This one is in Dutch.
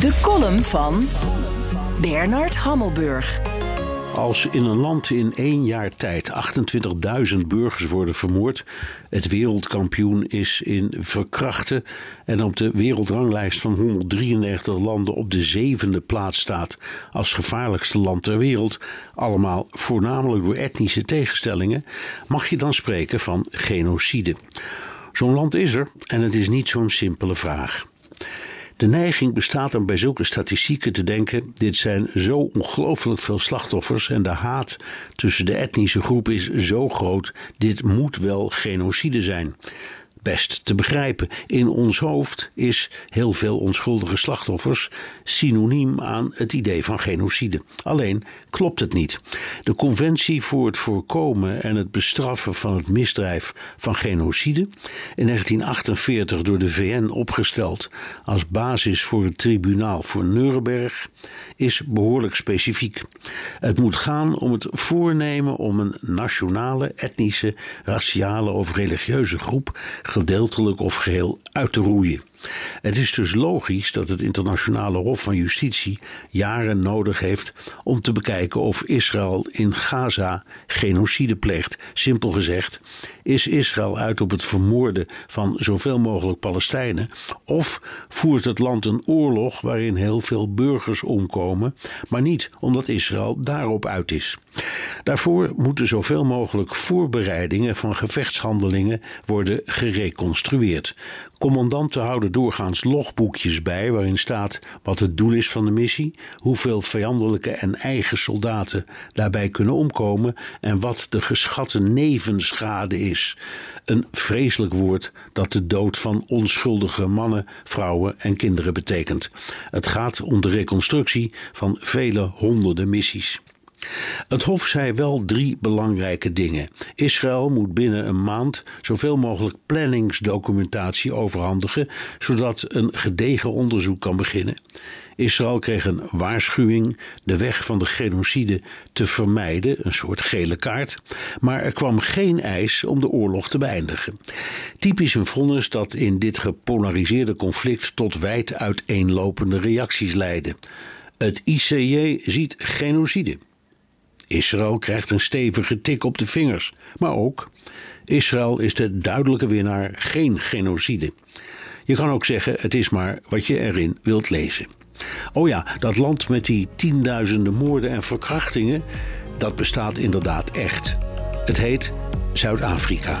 De column van Bernard Hammelburg. Als in een land in één jaar tijd 28.000 burgers worden vermoord, het wereldkampioen is in verkrachten en op de wereldranglijst van 193 landen op de zevende plaats staat als gevaarlijkste land ter wereld, allemaal voornamelijk door etnische tegenstellingen, mag je dan spreken van genocide. Zo'n land is er en het is niet zo'n simpele vraag. De neiging bestaat om bij zulke statistieken te denken: dit zijn zo ongelooflijk veel slachtoffers en de haat tussen de etnische groepen is zo groot, dit moet wel genocide zijn best te begrijpen. In ons hoofd is heel veel onschuldige slachtoffers synoniem aan het idee van genocide. Alleen klopt het niet. De Conventie voor het voorkomen en het bestraffen van het misdrijf van genocide, in 1948 door de VN opgesteld als basis voor het tribunaal voor Nuremberg, is behoorlijk specifiek. Het moet gaan om het voornemen om een nationale, etnische, raciale of religieuze groep gedeeltelijk of geheel uit te roeien. Het is dus logisch dat het internationale Hof van Justitie jaren nodig heeft om te bekijken of Israël in Gaza genocide pleegt. Simpel gezegd, is Israël uit op het vermoorden van zoveel mogelijk Palestijnen of voert het land een oorlog waarin heel veel burgers omkomen, maar niet omdat Israël daarop uit is. Daarvoor moeten zoveel mogelijk voorbereidingen van gevechtshandelingen worden gereconstrueerd. Commandanten houden doorgaans logboekjes bij waarin staat wat het doel is van de missie, hoeveel vijandelijke en eigen soldaten daarbij kunnen omkomen en wat de geschatte nevenschade is. Een vreselijk woord dat de dood van onschuldige mannen, vrouwen en kinderen betekent. Het gaat om de reconstructie van vele honderden missies. Het Hof zei wel drie belangrijke dingen. Israël moet binnen een maand zoveel mogelijk planningsdocumentatie overhandigen, zodat een gedegen onderzoek kan beginnen. Israël kreeg een waarschuwing de weg van de genocide te vermijden, een soort gele kaart, maar er kwam geen eis om de oorlog te beëindigen. Typisch een vonnis dat in dit gepolariseerde conflict tot wijd uiteenlopende reacties leidde. Het ICJ ziet genocide. Israël krijgt een stevige tik op de vingers. Maar ook, Israël is de duidelijke winnaar, geen genocide. Je kan ook zeggen, het is maar wat je erin wilt lezen. Oh ja, dat land met die tienduizenden moorden en verkrachtingen, dat bestaat inderdaad echt. Het heet Zuid-Afrika.